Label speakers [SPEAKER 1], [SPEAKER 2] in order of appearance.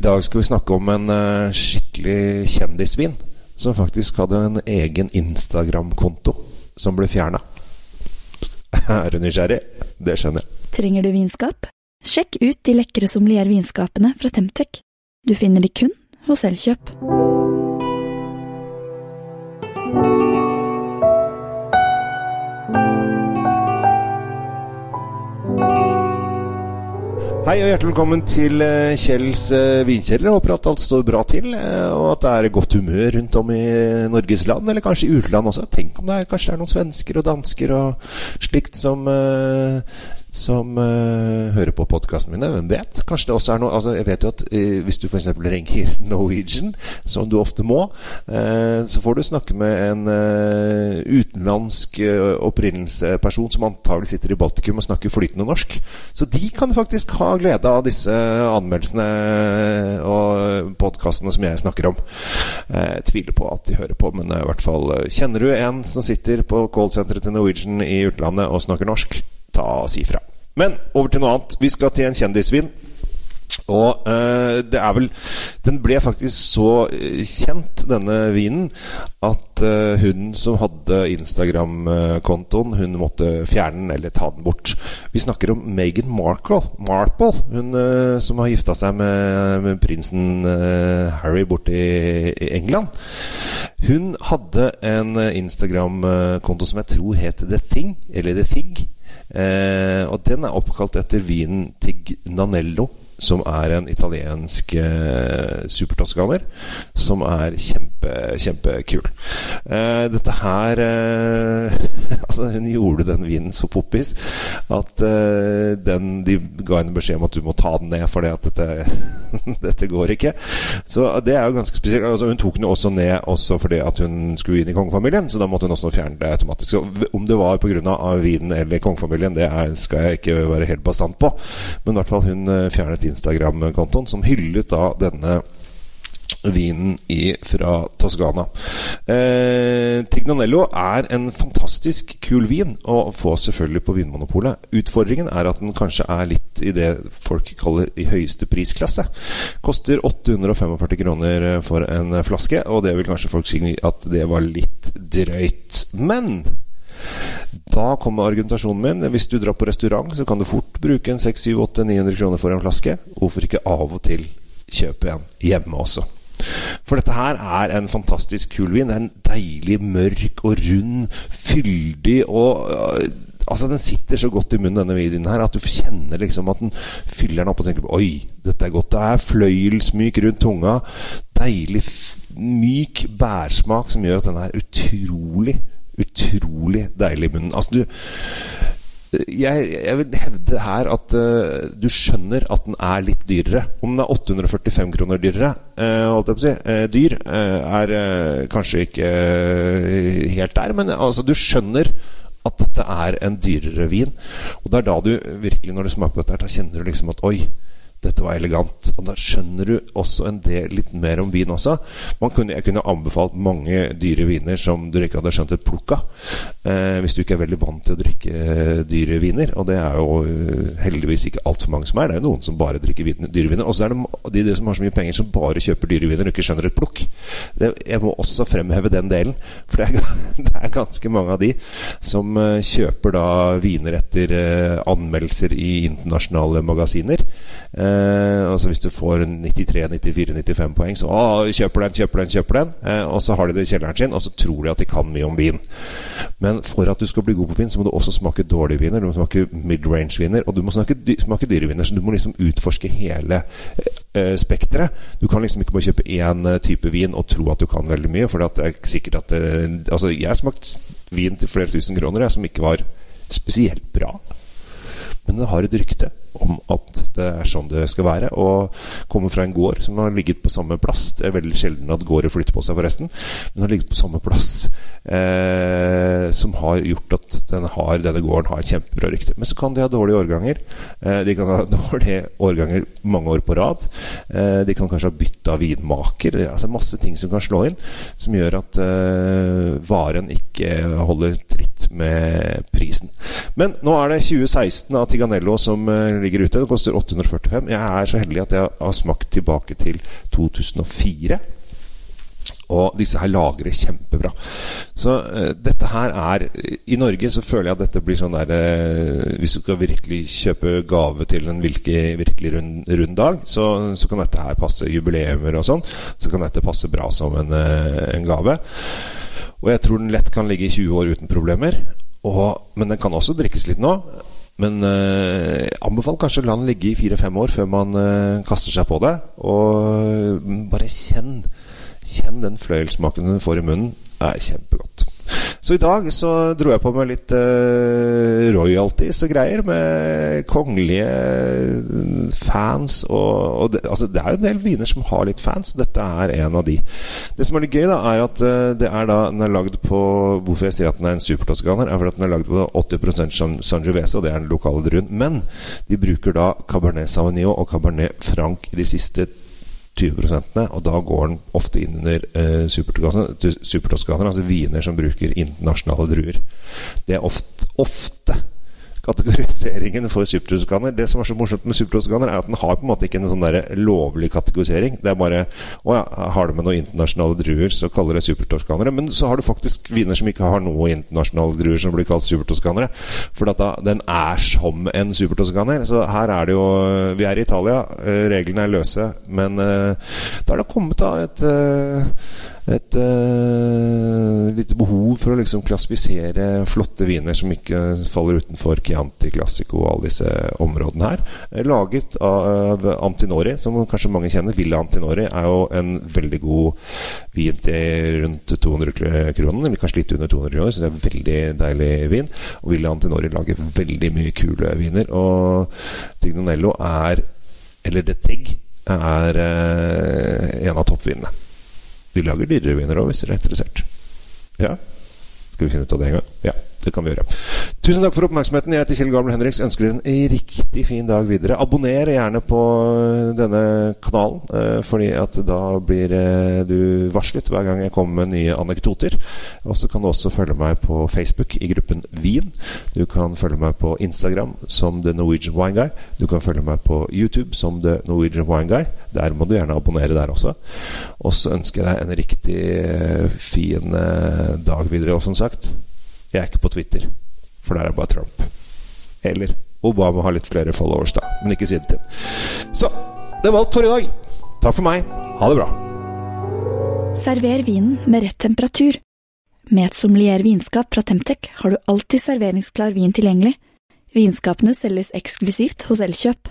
[SPEAKER 1] I dag skal vi snakke om en uh, skikkelig kjendisvin som faktisk hadde en egen Instagram-konto som ble fjerna. Er du nysgjerrig? Det skjønner jeg.
[SPEAKER 2] Trenger du vinskap? Sjekk ut de lekre sommeliervinskapene fra Temtec. Du finner de kun hos Elkjøp.
[SPEAKER 1] Hei og hjertelig velkommen til eh, Kjells uh, vinkjeller. Håper at alt står bra til, uh, og at det er godt humør rundt om i Norges land, eller kanskje i utlandet også. Tenk om det er, kanskje er noen svensker og dansker og slikt som uh, som uh, hører på podkasten mine. Hvem vet? Kanskje det også er noe altså Jeg vet jo at uh, hvis du f.eks. ringer Norwegian, som du ofte må, uh, så får du snakke med en utenlandsk opprinnelsesperson som antagelig sitter i Baltikum og snakker flytende norsk. Så de kan faktisk ha glede av disse anmeldelsene og podkastene som jeg snakker om. Jeg tviler på at de hører på, men i hvert fall kjenner du en som sitter på callsenteret til Norwegian i utlandet og snakker norsk? Ta og si fra. Men over til noe annet. Vi skal til en kjendisvin. Og øh, det er vel Den ble faktisk så kjent, denne vinen, at øh, hun som hadde Instagram-kontoen, hun måtte fjerne den eller ta den bort. Vi snakker om Meghan Markle, Marple, hun øh, som har gifta seg med, med prinsen Harry borte i, i, England. Hun hadde en Instagram-konto som jeg tror het The Thing, eller The Thing. Eh, og den er oppkalt etter vinen Tignanello, som er en italiensk eh, supertoskaner som er kjempe, kjempekul. Uh, dette her uh, Altså, hun gjorde den vinen så poppis at uh, den, de ga henne beskjed om at du må ta den ned, at dette, dette går ikke. Så det er jo ganske spesielt. Altså, hun tok den også ned også fordi at hun skulle inn i kongefamilien, så da måtte hun også fjerne det automatisk. Så om det var pga. vinen eller kongefamilien, det er, skal jeg ikke være helt bastant på. Men i hvert fall hun fjernet Instagram-kontoen, som hyllet da denne vinen fra Toscana. Eh, Tignanello er en fantastisk kul vin å få selvfølgelig på Vinmonopolet. Utfordringen er at den kanskje er litt i det folk kaller i høyeste prisklasse. Koster 845 kroner for en flaske, og det vil kanskje folk si at det var litt drøyt. Men da kommer argumentasjonen min. Hvis du drar på restaurant, så kan du fort bruke en 600-900 kroner for en flaske. Hvorfor ikke av og til kjøpe en hjemme også? For dette her er en fantastisk kul vin. Det er en deilig mørk og rund, fyldig og Altså Den sitter så godt i munnen, denne videoen her, at du kjenner liksom at den fyller den opp og tenker Oi, dette er godt. Det er fløyelsmyk rundt tunga. Deilig, myk bærsmak som gjør at den er utrolig, utrolig deilig i munnen. Altså du jeg, jeg, vil hevde her at uh, du skjønner at den er litt dyrere. Om den er 845 kroner dyrere, uh, si, uh, dyr, er kanskje ikke helt der. Men altså, du skjønner at dette er en dyrere vin. Og det er da du virkelig, når du smaker på dette, da kjenner du liksom at oi, dette var elegant. Og da skjønner du også en del litt mer om vin også. Kunne, jeg kunne anbefalt mange dyre viner som du ikke hadde skjønt et plukk av. Eh, hvis du ikke er veldig vant til å drikke eh, dyre viner. Og det er jo uh, heldigvis ikke altfor mange som er. Det er jo noen som bare drikker dyre viner. Og så er det de, de, som har så mye penger, som bare kjøper dyre viner og ikke skjønner et plukk. Det, jeg må også fremheve den delen. For det er, det er ganske mange av de som uh, kjøper da viner etter anmeldelser i internasjonale magasiner. Eh, altså Hvis du får 93-94-95 poeng, så å, kjøper den, kjøper den, kjøper den. Eh, og så har de det i kjelleren sin, og så tror de at de kan mye om vin. Men for at du skal bli god på vin, så må du også smake dårlige viner. Du må smake mid-range-viner, og du må smake, smake dyreviner. Så du må liksom utforske hele eh, spekteret. Du kan liksom ikke bare kjøpe én type vin og tro at du kan veldig mye. For det er sikkert at Altså, jeg har smakt vin til flere tusen kroner jeg, som ikke var spesielt bra. Men det har et rykte om at det er sånn det skal være. Og kommer fra en gård som har ligget på samme plass. Det er veldig sjelden at gårder flytter på seg, forresten. Men har ligget på samme plass. Eh, som har gjort at denne, har, denne, gården har kjempebra rykte. Men så kan de ha dårlige årganger. Eh, de kan ha dårlige årganger mange år på rad. Eh, de kan kanskje ha bytta vinmaker. Er altså masse ting som kan slå inn, som gjør at eh, varen ikke holder tritt med prisen. Men nå er det 2016 av Tiganello som eh, ligger ute. Det koster 845. Jeg er så heldig at jeg har smakt tilbake til 2004. Og disse her lagrer kjempebra. Så uh, dette her er I Norge så føler jeg at dette blir sånn der uh, Hvis du skal virkelig kjøpe gave til en virkelig, virkelig rund, rund dag, så, så, kan dette her passe jubileumer og sånn. Så kan dette passe bra som en, uh, en, gave. Og jeg tror den lett kan ligge i 20 år uten problemer. Og, men den kan også drikkes litt nå. Men eh, anbefaler kanskje å la den ligge i fire-fem år før man eh, kaster seg på det. Og bare kjenn Kjenn den fløyelsmaken du får i munnen. Det er kjempegodt. Så i dag så dro jeg på med litt uh, royalties og greier, med kongelige fans og, og det, altså, det er jo en del viner som har litt fans, og dette er en av de. Det som er litt gøy, da, er at uh, det er da den er lagd på Hvorfor jeg sier at den er en supertoskaner, er fordi at den er lagd på 80% Sangiovese, og det er den lokale druen. Men de bruker da Cabernet Sauvignon og Cabernet Franc de siste 20 og da går den ofte inn under eh, supertoskaner, altså viner som bruker internasjonale druer. Det er ofte, ofte kategoriseringen for supertoskaner. Det som er så morsomt med supertoskaner, er at den har på en måte ikke en sånn der lovlig kategorisering. Det er bare Å ja, har du med noen internasjonale druer, så kaller det supertoskanere. Men så har du faktisk viner som ikke har noen internasjonale druer, som blir kalt supertoskanere. For da, den er som en supertoskaner. Så her er det jo Vi er i Italia, eh, reglene er løse, men uh, da har det kommet da et uh, et uh, lite behov for å liksom klassifisere flotte viner som ikke faller utenfor Chianti Classico og alle disse områdene her. Laget av Antinori, som kanskje mange kjenner. Villa Antinori er jo en veldig god vin til rundt 200 kroner, eller kanskje litt under 200 kroner, så det er veldig deilig vin. Og Villa Antinori lager veldig mye kule viner. Og Tignonello er, eller det Teg, er uh, en av toppvinene. De lager dyrere viner òg, hvis dere er interessert. Ja? Skal vi finne ut av det en gang? Ja det kan vi gjøre. Tusen takk for oppmerksomheten. Jeg heter Kjell Gabriel Henriks. Ønsker dere en riktig fin dag videre. Abonner gjerne på denne kanalen, eh, fordi at da blir eh, du varslet hver gang jeg kommer med nye anekdoter. Og så kan du også følge meg på Facebook i gruppen Wien. Du kan følge meg på Instagram som The Norwegian Wine Guy. Du kan følge meg på YouTube som The Norwegian Wine Guy. Der må du gjerne abonnere der også. Og så ønsker jeg deg en riktig eh, fin dag videre. Og som sagt jeg er ikke på Twitter, for der er bare Trump. Eller Obama har litt flere followers, da. Men ikke siden til Så det var alt for i dag. Takk for meg. Ha det bra.
[SPEAKER 2] Server vinen med rett temperatur. Med et sommelier vinskap fra Temtec har du alltid serveringsklar vin tilgjengelig. Vinskapene selges eksklusivt hos Elkjøp.